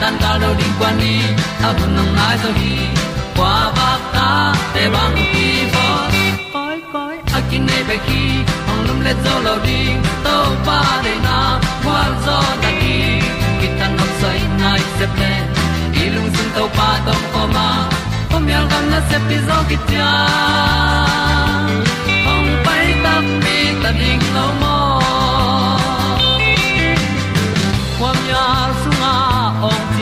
tan cao do đi qua đi, ta bu nang mai zo khi qua ba ta te bang ki bo koi koi a kin nei be ki ong lum le zo lo di to pa de na kwa zo ta ki ki tan nok sai nai se ple lung sun to pa tom ko ma. Pom yal gam na se pi zo ki tia ong pai ta mi ta ding lo mo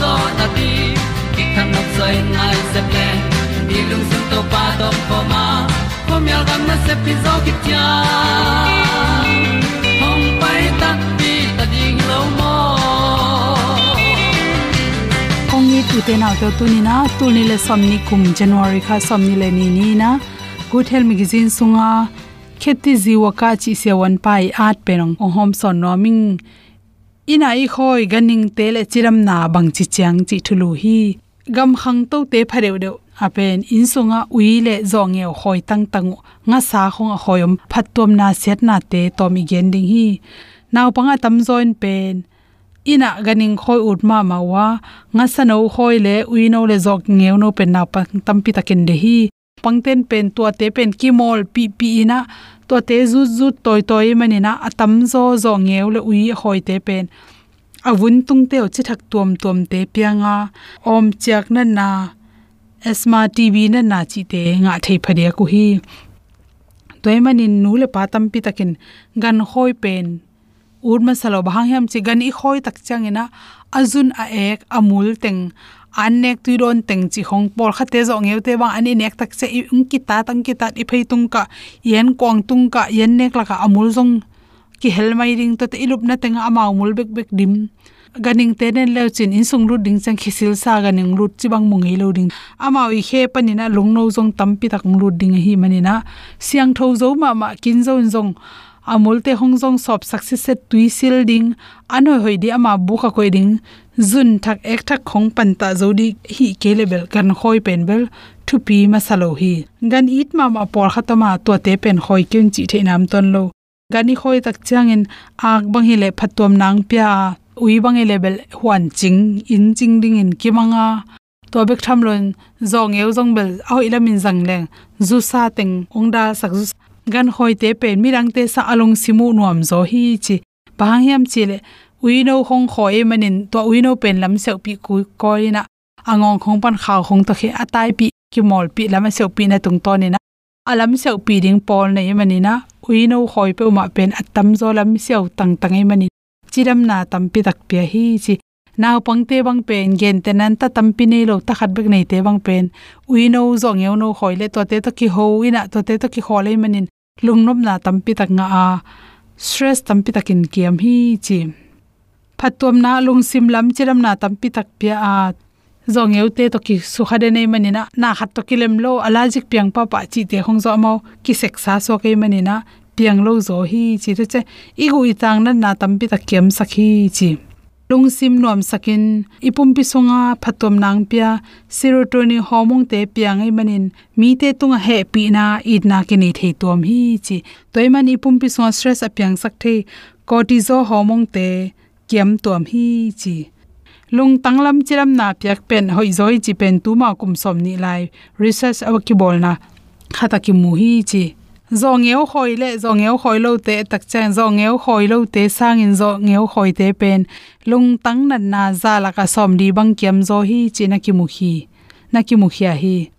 zo na ti ki kan nok sai nai se ple ni lung sun to pa to pa ma. Pom yal gam na se pi zo ki tia hong pai ta ti ta ding lo mo kong ni tu te na to tu ni na tu ni le som ni kum january kha som ni le ni ni na good health magazine sunga kheti jiwa ka chi se wan pai at perong ohom son noming ina i khoi ganing te chiram na bang chi chang chi thulu hi. Gam khang to te phareu de apen insunga uile zonge khoi tang tang nga sa khong a khoyom. Phatom na set na te tomi gending hi. Naw panga tam join pen. Ina ganing khoi ut ma ma wa. Nga sano khoi le uino le jok ngeu no pen na pa tampi takin de hi pangten pen, tua te pen, kimol, pi pi ina. To te zu zu toy toy mani na atam, zo zo, ngeu, le, ui, hoi, te pen. Avun, tung, te chi thak tuam tuam te, pianga. Om chak na na. Asma tv na na, chi, te, nga thei phadia ku hi toy manin, nu, le patam pi, takin. Gan, hoi, pen. Ur ma salo bhang hem chi, gan, i, hoi, tak changena azun, a ek amul teng anek tu ron teng chi hong por kha te zong eu te bang. Ani nek tak che ung ki ta, tang ki ta, i phei tung ka yen kwang tung ka yen nek la ka amul zong. Ki hel mai ring to te ilup na tenga amau mul bek bek dim. Ganing te nen le chin in sung lut ding chang khisil sa ganing lut chi bang mung lo ding. Amau i khe panina lungno jong tampi tak lut ding hi manina siang tho zo ma ma kin zo zong. Amul te hong jong sop success set tui sil ding. Anoi hoi di ama bu kha koi ding zun thak ek thak khong pan ta zo di hi ke level kan khoi pen bel thu pi ma salo hi. Gan it ma ma por khatama to te pen khoi kyun chi the nam ton lo. Gani khoi tak changin ak bang hi le phatom nang pya, ui bang level huan ching, in ching ding in kimanga to bek tham lon zong eu zong bel au ilamin zang leng zu sa teng ongda sak zu gan khoi te pen mirang te sa along simu nuam zo hi chi. Bang hiam chi le uino khong khoi manin to uino pen lam seu pi ku koina angong khong pan khaw khong to khe atai pi. Ki mol pi lam seu pi na tung to ni na. Alam seu pi ding pol nei mani na. Uino khoi pe ma pen atam zo lam seu tang tang ai mani chiram na tam pi tak pi hi chi. Naw pangte bang pen, gen tenan ta tampi nei lo ta khat bek nei te bang pen. Uino zong eu no khoi le to te to ki ho ina to te to ki khole manin lungnop na tampi tak nga a. Stress tampi takin kiam hi chi phatom na lungsim lam chiram na tampi tak pia a zong te to ki su khade nei manina. Na khat to kilem lo alajik piang pa pa chi te hong zo mo ki sek sa so ke manina. Piang lo zo hi chi te che. I gu i tang na na tampi tak kem sakhi chi. Lungsim nom sakin. Ipum pi songa, phatom nang pia. Serotonin hormone te piang ei manin. Mi te tunga he pi na id na ke ni thei tom hi chi. Toiman ipum pi songa stress apyang sak the cortisol hormone te kiam tuam hi chi. Lung tanglam chiram na pyak pen hoi zoi chi pen tu ma kum som ni lai. Research awki bol na khata ki mu hi chi. Zongeu khoi le zongeu khoi lo te, tak chen zongeu khoi lo te, sang in zo ngeu khoi te pen. Lung tang nan na za la ka som di bang kiam zo hi china ki mu hi, na ki mu khia hi.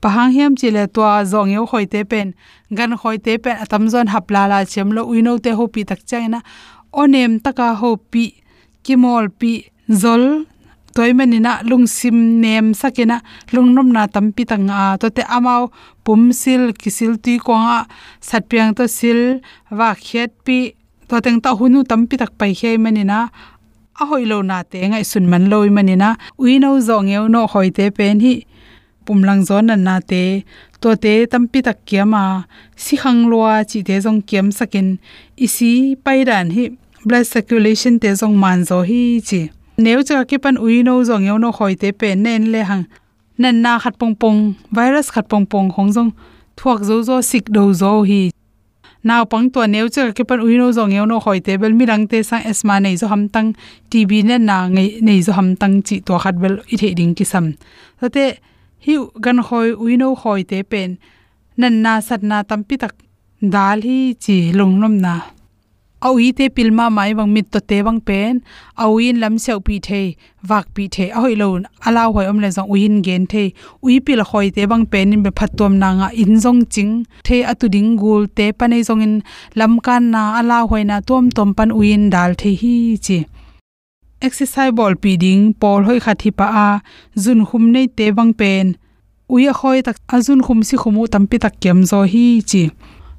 Pahang hiam chile to ngeu khoi te pen. Gan khoi te pen, atam zon hapla la chem lo uino te ho pi tak chena onem taka ho pi kimol pi zol toimanina lungsim nem sakena lungnom na tampi tanga. To te amao pumsil, kisil ti konga satpiang to sil wa khet pi to teng ta hunu tampi tak pai he manina. A hoilo na te ngai sun man loi manina. Uino zong eu no hoite pen hi, pumlang zon na na te to te tampi tak kiama ah, si khang lua chi te jong kiam sakin. Isi pairan hi, blood circulation te jong man zo hi chi. Nếu cho ki pan ui no zong yo no khoi tế pe nên le hang. Nên na khát pong pong, virus khát pong pong khong jong thuak zo zo sik đầu zo hi. Nào pang to nếu cho ki pan ui no zong yo no khoi tế bel mi rang tế sang asma này do ham tang. Tv nên na ngei này do ham tang chi to khat bel i the ding ki sam hiu hi gan khoi uino khoi te pen. Nan na sat na tam pi tak dal hi chi lung nom na. Au i te pilma mai wang mit to te wang pen. Au in lam seu pi the wak pi the. A hoi lo ala hoi om le zong uin gen the. Ui pil khoi te wang pen in be phatom na nga in zong ching. The atu ding gul te panei zong in. Lam kan na ala hoi na tom tom pan uin dal the hi chi exercise ball pi ding pol hoi khathi pa a, zun khum nei te bang pen. Ui a khoi tak azun khum si khumu tampi tak kem zo hi chi.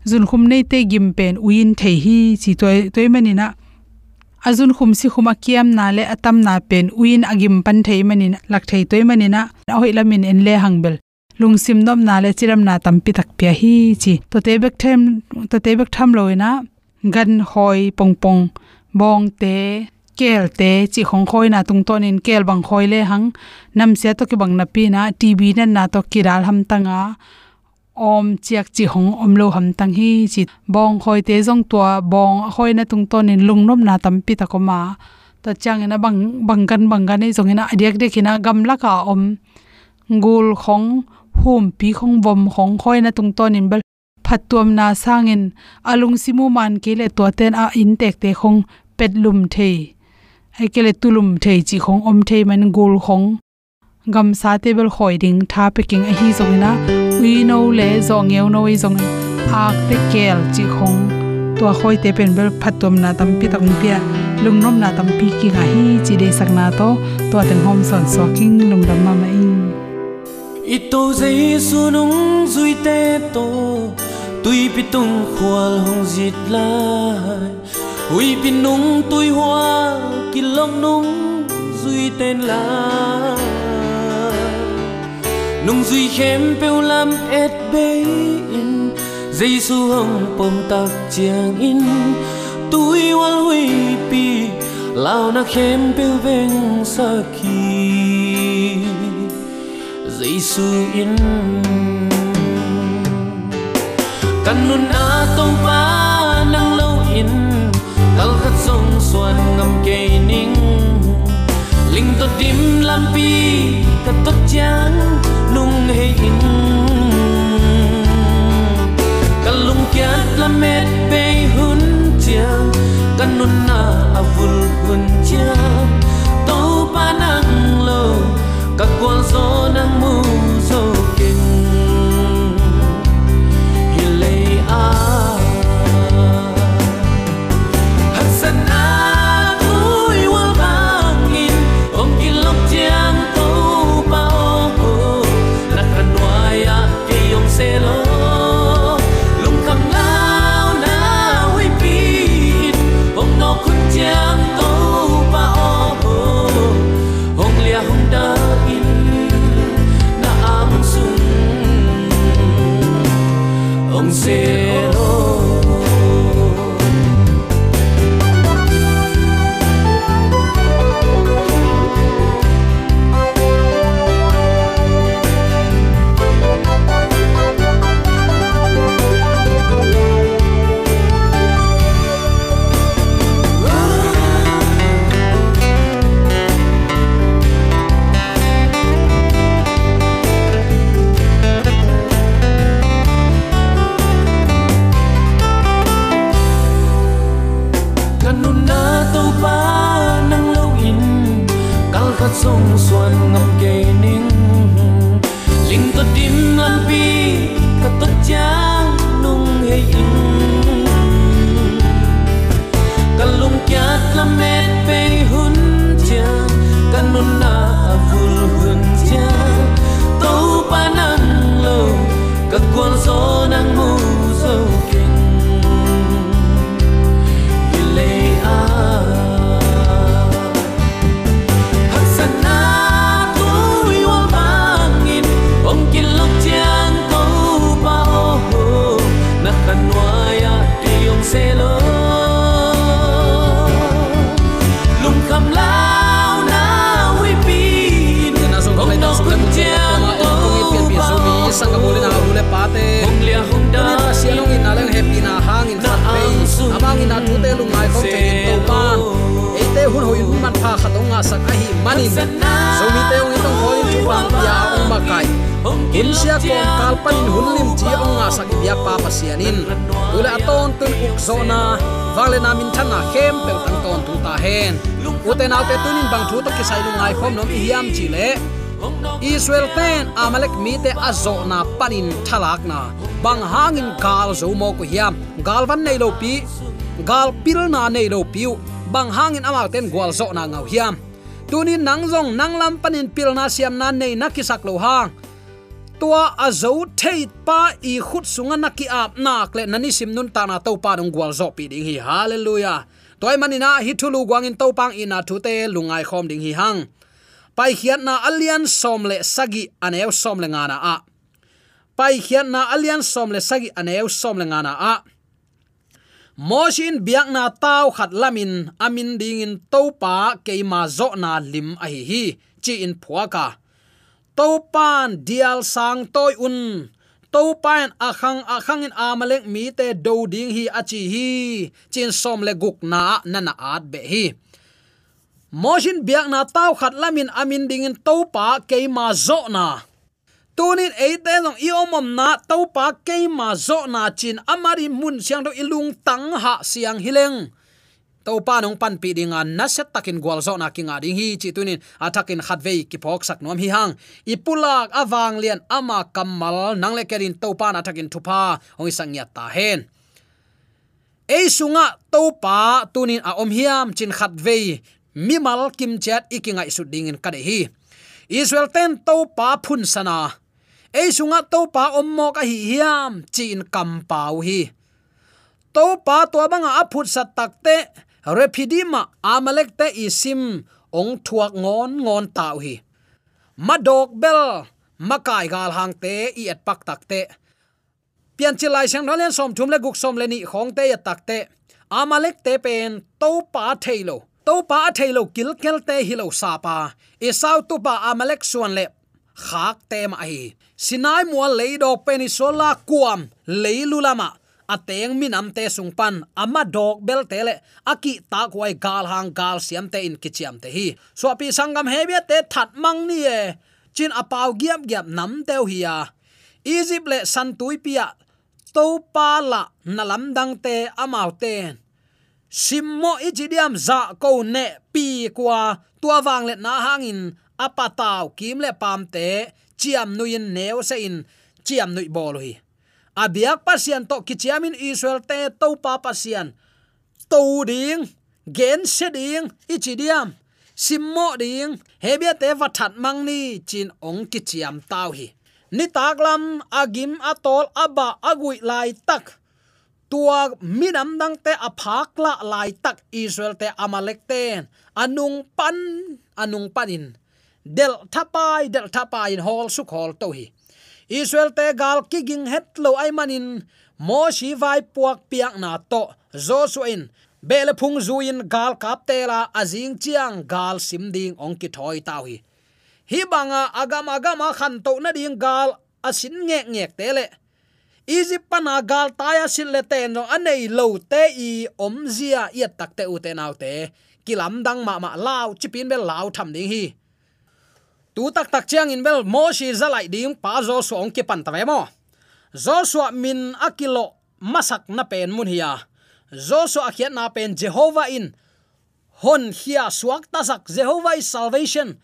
Zun khum nei te gim pen uin thei hi chi toy toy manina. Azun khum si khuma kiam na le atam na pen uin agim pan thei manin lak thei toy manina. Hoi lamin en le hangbel lungsim nom na le, chiram na tampi tak pya hi chi. To te bek them, to te bek tham loina gan hoi pong pong, bong te kel te chi khong khoi na tung ton in kel bang khoi le hang. Nam se to ki bang na pi na tv na na to kiral ham tanga. Om chiak chi hong om lo ham tang hi chi bong khoi te jong tua bong khoi na tung ton in lungnom na tam pi ta ko ma. Ta chang na bang bangan bangan ei jong na adiak de kina gam la ka om. Gul khong, hum pi khong bom khong khoi na tung ton in bal phatom na sangin alung simu man ke le to ten a in tek te khong pet lum thei ai ke le tulum thei chi khong om thei man gul khong. Gam sa table khoi ding tha peking a hi zongina we no le zong eu no i zong ak te kel chi khong. To khoi te pen bel phatom na tam pi tak pia lungnom na tam pi ki nga hi chi de sak na to. To ten hom son so king lung dam ma ma in i to zai nung zui te to tui bị tung khwal hong dịt lại ui bị nung tui hoa kỳ long nung duy tên là nung duy khém bêu lam et bê in dây su hồng pom tạc chiang in. Tui hoa hui pi, lao na khém bêu veng sa kỳ dây su in kan nun a tong pa nang lo in kal khat song suan ngam ke ning ling to dim lam pi ka to chang nung he in. Kalung kyat la met pe hun chiang kan nun na avul hun chiang to pa nang lo ka kwal so nang mu pha khatong nga sak a hi manin so mi te ong itong ho in chu pang ya ong makai hun sia kon kal panin hun lim chi ong nga sak bia pa pa sianin ule aton tun uk zo na min thana khem pe tang ton tu ta hen uten autte tunin bang thu to ki sai lung ngai khom nom hiam chi le Israel ten Amalek mi te azo na panin thalak na. Bang hangin gal zo mo ko hiam. Gal van nei lo pi? Gal pil na nei lo piu bang hangin amal ten gwal zo na ngau hiam. Tunin nang zong nang lam panin pil na siam na nei na kisak lo hang tua azo thei pa i khut sunga na ki ap na le nani sim nun ta na to pa dong gwal zo pi ding hi. Hallelujah. Toy manina hi thulu gwangin to pang ina thu te lungai khom ding hi hang. Pai khiat na alian som le sagi aneu som le ngana a. Pai khiat na alian som le sagi aneu som le ngana a moshin biak na tau khat lamin, amin ding in topa keima zo na lim a hi hi, chi in phuaka topan dial sang toy un topan akhang akhang in amalek mi te do ding hi achi hi, chin som le guk na nana at be hi. Moshin biak na tau khat lamin, amin ding in topa keima zo na tunin eite long i omom na to pa ke ma zo na chin amari mun siang do ilung tang ha siang hileng. To pa nong pan pi dinga na set takin gwal zo na kinga ding hi chi tunin atakin khatwei ki phok sak nom hi hang. Ipulak awang lian ama kamal nang le kerin to pa na takin thupa, ong sang ya ta hen. Ei sunga to pa tunin a om hiam chin khatwei mimal kim chat ikinga isu dingin kade hi. Israel ten to pa phun sana ei sunga to pa ommo ka hi hiam chin kam pau hi to pa to banga aphut sat takte repidima amalek te isim ong thuak ngon ngon tau hi madok bel makai gal hang te i at pak takte pian chilai sang nolen som thum le guk som le ni khong te ya takte amalek te pen to pa thailo to pa thailo kil kel te hilo sa pa e sau tu pa amalek suan le khak te ma hi sinai mual leido peninsula kuam leilulama ateng à, minam te sungpan ama à, dog bel tele aki à, ta kwai gal hang gal siam te in kichiam te hi. So pi sangam hebia te that mang ni e. Chin apau giam giam nam teu hi ya egypt le san tui pia to pa la nalam dang te amau ten simmo ichidiam za ko ne pi kwa tua wang le na hangin apataw kim le pam te chiam nuin neo se in chiam nui bol hi. Abiak pasian to kichiamin israel te to pa pasian. To ding, gen se ding ichidiam simmo ding hebia te wathat mangni chin ong kichiam tau hi. Ni taklam agim atol aba agui lai tak. Tua minam dang te aphak la lai tak israel te amalek ten. Anung pan, anung panin del thapai del thapai in hol su khol to hi israel te gal kiging het lo ai manin, mo shi vai puak piak na to joshua in. Bele phung zuin gal kap te la azing chiang gal sim ding ong ki thoi tau hi hi banga agam agam khan to na ding gal asin nge nge te le. Egypt pana gal taya sil le te no anei lo te i om zia yet tak te u te nau te. Kilam dang ma ma lao, chipin be lao tham ding hi tu tak tak chiang in bel, mo shi zalai ding, pa zo so ong ki pan ta mo. Zo so min akilo masak na pen mun hiya zo so akhiat na pen jehovah in. Hon hia suak tasak jehovah is salvation.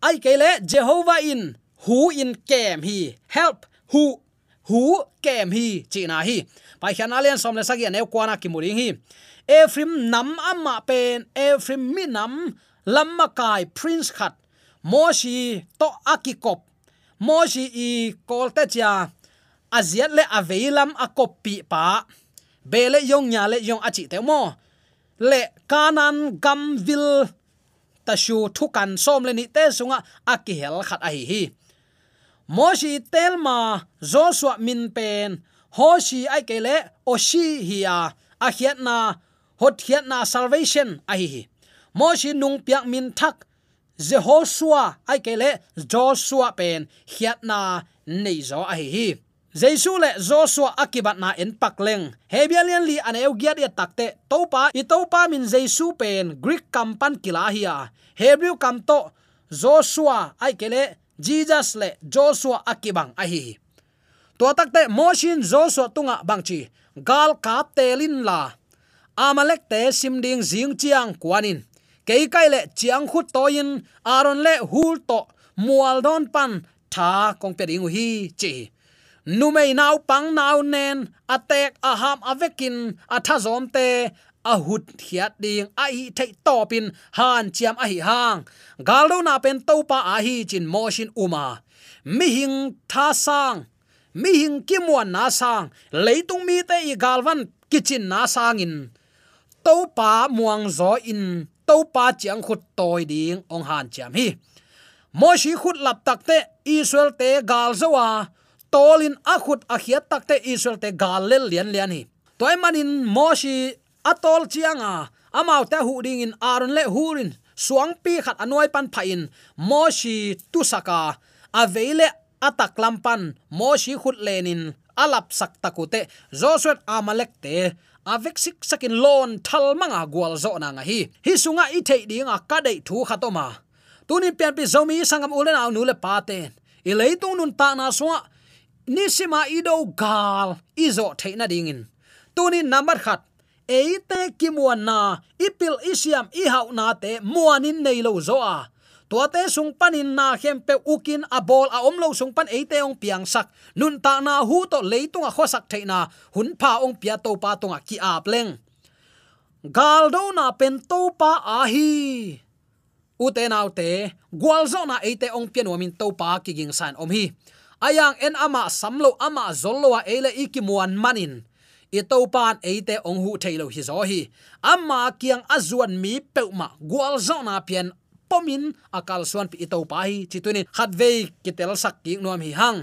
Ai kele jehovah in. Who in kem hi. Help who who kem hi china hi. Pai khian alian som le sagi ne kwana ki muring hi. Efrim nam amma pen efrim minam lamma kai, prince khat moshi to akikop. Moshi i kolte cha aziat le aveilam akopi pa. Bele yong nya le yong achi te mo. Le kanan gamvil tashu thukan som le ni te sunga akihel khat a hi hi. Moshi telma joshua min pen. Hoshi ai kele oshi hiya a. Hiatna hot hiatna salvation a hi hi. Moshi nung piak min thak jehoshua, ai kele joshua pen hiat na nei zo a hi hi jesu le joshua akibat na en pakleng hebialian li an à eu giat ya takte topa i topa min jesu pen greek kampan kila hiya à. hebrew kamto joshua, ai kele jesus le joshua akibang a hi to takte moshin joshua tunga bangchi gal kap telin la amalek te simding jing chiang kwanin ke kai le chiang khut toin aron le hul to mual don pan, tha kong pe ding hi chi. Nu numei nau, pang nau nen atek aham avekin athazom te ahut hiat ding, a hi thei topin han chiam a hi hang. Galdo na pen to pa a hi chin motion uma mi hing tha sang, mi hing kimwan na sang, leitung mi te i galwan kitchen na sang in. To pa muang zo in to pa chiang khut toy ding, ong han chiam hi. Mo shi khut lap tak te israel te gal zawa tolin akhut akhiat tak te israel te gal lel lian lian hi. Toy manin moshi atol atol chianga amau ta hu ding in aron le hurin suang pi khat anoi pan phain moshi tu saka aveile atak lampan moshi khut lenin alap sak takute joshua amalek te avek sik sakin lon thal manga gwal zo na nga hi. Hi sunga i thei dinga ka dei thu khatoma tunin pian pi zomi sangam ulen aw nu le paten i leitung nun ta na suwa ni sima ido gal izo theina dingin tunin number khat eite kimuan na ipil isiam i hau na te muanin nei lo zo a tua te sung panin na hem pe ukin a bol a omlo sung pan eite ong piang sak. Nun ta na hu to leitung a khosak theina. Hun pha ong pia to pa tonga ki ap leng. Gal do na pen to pa a hi. U te nau te gwal zo na eite ong pian wamin to pa ki ging san om hi. Ayang en ama samlo ama zollowa ele ikimuan manin. Ito pan eite ong hu thailo hi zo hi. Amma kiang azuan mi peuma gwal zo na pian pomin akal suan pi to pa hi chituni khat kitel sak ki nuam hi hang.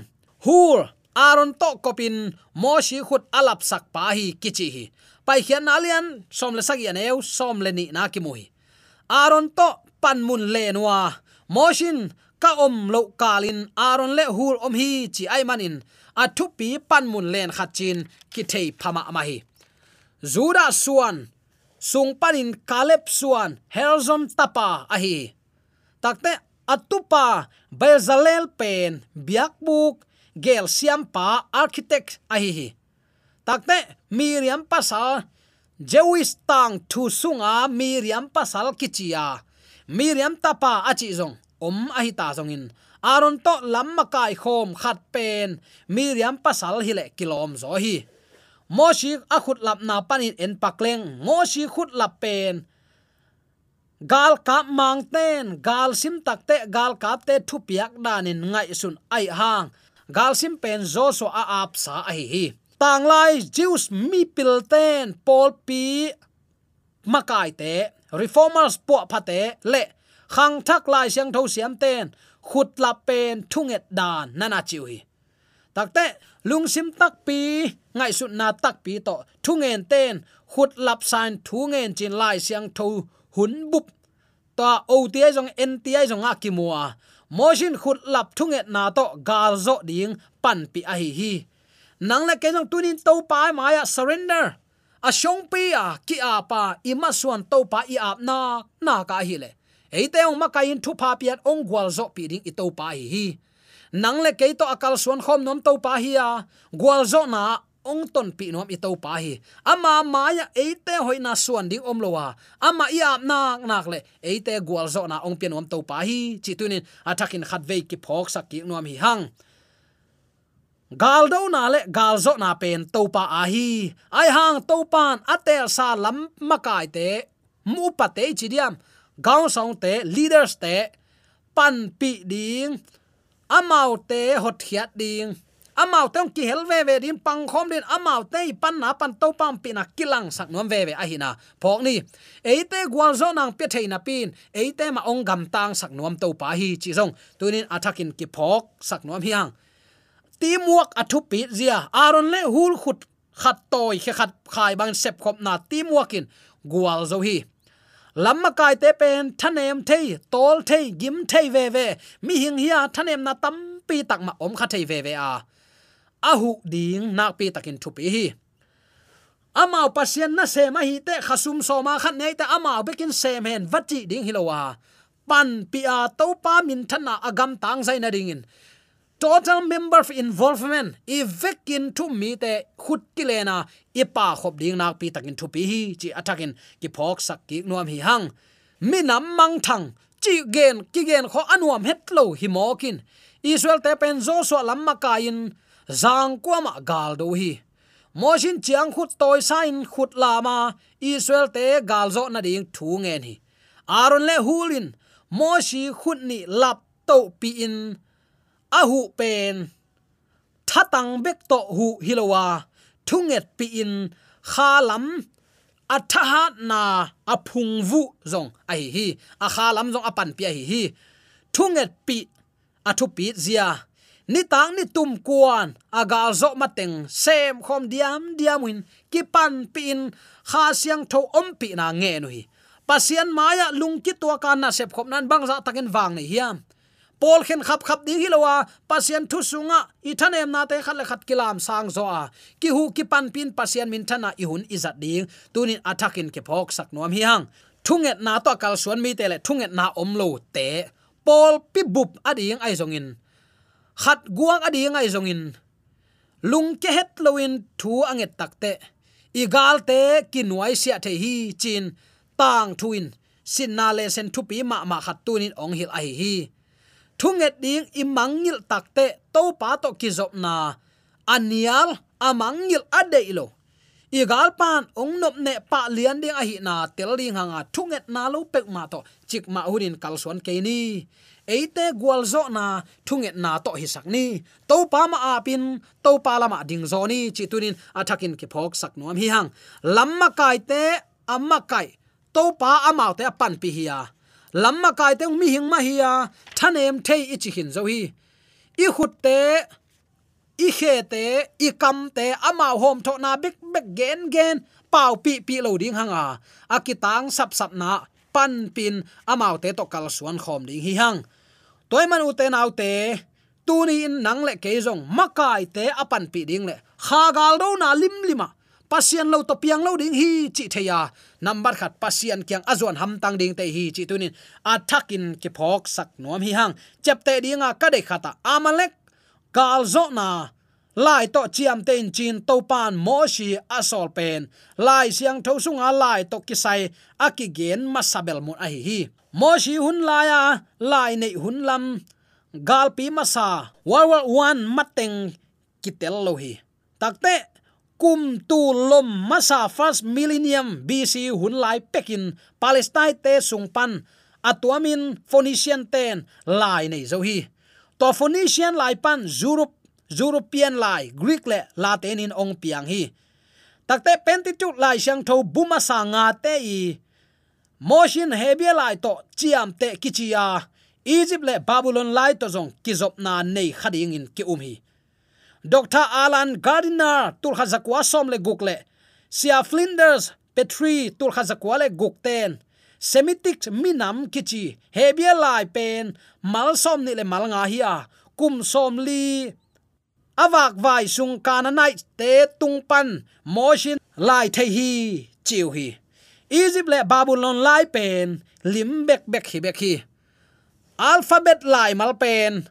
Hur aron to kopin moshi khut alap sak pa hi kichi hi. Pai khian alian som le sak ya neu som le ni na ki mui aron to pan mun le nuwa moshin ka om lo kalin aron le hur om hi chi ai manin. A thu pi pan mun len khat chin, ki thei phama ma hi. Zuda suan sung panin kalep suan helzom tapa ahi. Takte atupa bezalel pen biakbuk gel siampa architect ahi. Hi takte miriam pasal jewish tang thu sunga, miriam pasal kichia. Miriam tapa achi zong, om ahi ta zong in. Aron to lamma kai khom khat pen, miriam pasal hile kilom zo hi moshi akhut lap na panin en pakleng moshi khut lap pen gal kap mang ten gal sim takte gal kap te thu piak danin ngai sun ai hang gal sim pen zo so a ap sa a hi. Hi tang lai jews mi pil ten pol pi makai te reformers po phate le khang thak lai siang tho siam ten khut lap pen thunget dan nana chiu hi takte lungsim tak pi, ngai su na tak pi to thungen ten khut lap san thungen chin lai siang tho, hun bup. To o ti ai jong en ti ai jong a ki mua motion khut lap thunget na to gal zo ding, pan pi a hi hi. Nang le ke jong tunin to pa maya surrender. A shong pi a, ki a pa, i ma suan to pa i ap na na ka hi le. Eite ong ma kain thu pa piat, ong gwal zo pi ding i to pa hi hi nang le ke to akal suan khom nom to pa hi ya gwal zo na, ong ton pi nom i to pa hi. Ama maya eite hoina suan ding om lowa ama i ap nak nak le, eite gwal zo na ong pi nom to pa hi. Chi tunin atakin khat ve ki phok sak ki nom hi hang. Gal do na le, gal zo na pen to pa a hi. Ai hang to pan atel sa lam makai te, mu pa te chi diam. Gaung song te, leaders te, pan pi ding amau te hot hiat ding. Amau tong ki hel ve ve din pang khom din. Amau te pan na pan to pam pina kilang sak nom ve ve a hina. Phok ni eite gwal zo nang pe theina pin. Eite ma ong gam tang sak nom to pa hi chi zong. Tunin athakin ki phok sak nom hiang. Ti muak athu pi zia. Aron le hul khut khat toy khe khat khai bang sep khop na ti muakin gwal zo hi lamma kai te pen, thanem thei, tol thei, gim thei ve ve. Mi hing hia, thanem na tam pi tak ma om kha thei ve ve a. Ahu ding, nak pi takin thu pi hi. Amao pasien na se ma hi te khasum so ma khat nei te amao bekin sem hen vachi ding hilowa pan pi a to pa min thana agam tang sai na ding in total member of involvement, ivekin thu mi te khut kilena ipa khop ding nak pi takin thu pi hi, chi atakin ki phok sak ki nuam hi hang. Mi nam mang thang, chi gen, ki gen kho anuam het lo hi mokin. Israel te pen zo so lamma ka in, zang kwama gal do hi. Mojin chiang khut toy sain khut lama israel te gal zo na ding thu ngen hi. Aron le hulin moshi khut ni lap to pi in ahu pen. Thatang bek to hu hilowa. Thunget pi in. Khalam athaha na aphung vu zong ai hi a khalam zong apan pi hi hi. Thunget pi. Athu pi zia. Ni tang ni tum kuan. Agal zo mateng. Sem khom diam diamin ki pan pin kha siang tho om pi na nge nu hi pasian maya lungki to ka na sep khop nan bang za takin wang ni hiam pol khen khap khap ding hilowa pasien thu sunga, i thanem na te khat le khat kilam sang zo a. Ki hu ki pan pin pasien min thana i hun izat ding. Tunin attackin ke phok sak nom hi hang. Thunget na to kal suan mi te le thunget na om lo te. Pol pi bup ading ai zongin khat guang ading ai zongin lung ke het loin thu anget takte igal te kinwai sia the hi chin tang thuin sin na le sen thupi ma ma khat tunin ong hil ai hi thunget ding imangil takte to pa to kizopna. Anial amangil adeilo. Igal pan ongnop ne pa lian ding ahi na telding hanga thunget na lo pek ma to. Chik ma hurin kalson ke ni. Eite gwalzo na thunget na to hi ni. To pa ma apin, to pa lama ding zo ni. Chi athakin ki phok sak nuam hi hang. Lamma kai te, amma kai. To pa amau te pan pi hiya lamma kai te mi hing ma hi hiya thanem i chi hin zo hi. I khut te, i khe te, i kam te ama hom tho na big big gen gen, pau pi pi lo ding hanga akitang sap sap na, pan pin amau te to kal suan khom ding hi hang. Toy man u te nau te, tu ni in nang le ke zong makai te apan pi ding le. Kha gal do na lim lima pasian lo to piang lo ding hi chi theya number khat pasian kyang azon ham tang ding te hi chi tunin. Athakin ke phok sak nom hi hang. Chapte dinga ka de khata amalek. Kalzo na. Lai to chiam ten chin to pan mo shi asol pen. Lai siang tho sunga lai to kisai akigen masabel mun a hi hi. Mo shi hun laya lai nei hun lam. Gal pi masa war war one mateng kitel lo hi. Takte kum tu lom masa first millennium bc hun lai pekin, palestine te sungpan atuamin phoenician ten lai nei zo hi. To phoenician lai pan, europe, european lai, greek le latin in ong piang hi. Takte pentitude lai sang tho buma sa nga te i motion hebia lai to chiam te kichia, egypt le babylon lai to zong kizop na nei khading in ki um hi dr alan gardiner tul khazakwa som le gukle. Sia flinders, petri tul khazakwa le gukten. Semitic minam kichi hebia lai pen, mal som ni le mal nga hi a kum som li awak vai sung kana nai te tung pan motion lai the hi, chiu hi. Egypt le babylon lai pen, lim bek bek hi bek hi. Alphabet lai mal pen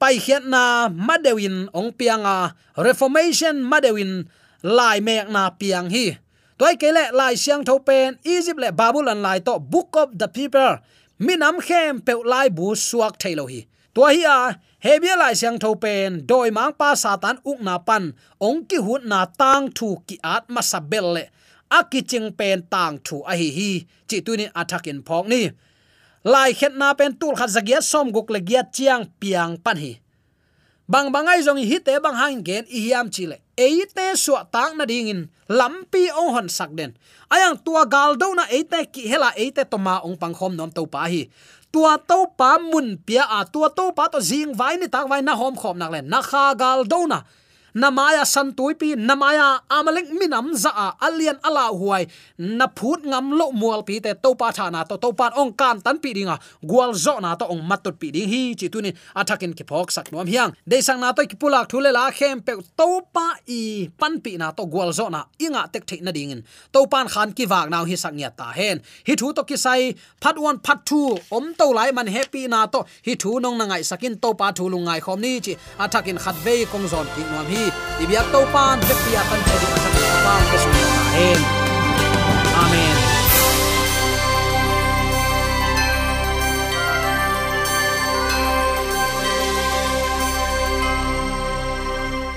pai khiat na madewin ong pianga reformation madewin, lai mek na piang hi. Toy kele lai siang tho pen, egypt le babylon lai to book of the people. Minam khem pe lai bu suak thailo hi. To hi a, hebia lai siang tho pen, doi mang pa satan uk na pan. Ong ki hun na tang thu ki at masabel le. Akiching pen tang thu a hi hi. Chi tunin attacking phok ni lai khet na pen tul khat zagia som guk le gia chiang piang pan hi. Bang bangai zong hi te bang hang gen i hiam chile eite suwa tang na ding in. Lampi ong hon sak den. Ayang tua gal do na eite ki hela eite te toma ong pang khom nom to pa hi. Tua to pa mun pia a tua to pa to zing vai ni tak vai na hom khom nak le. Na kha gal do na namaya santuipi, namaya amalek minam za alian ala huai na phut ngam lo mual pi te to pa thana to to pan ong kan tan pi dinga gwal zo na to ong matut pi ding hi chi tunin athakin ki phok sak nom hiang. De sang na to ki pulak thule la khem pe to pa i pan pi na to gwal zo na inga tek thei na dingin to pan khan ki wak naw hi sak nya ta hen. Hi thu to ki sai, phat one phat two om to lai man happy na to. Hi thu nong na ngai sakin to pa thu lu ngai khom ni chi athakin khat ve kong zon ki nom hi ibyak to pan vek pia kan chedi asak pa ke su hen amen.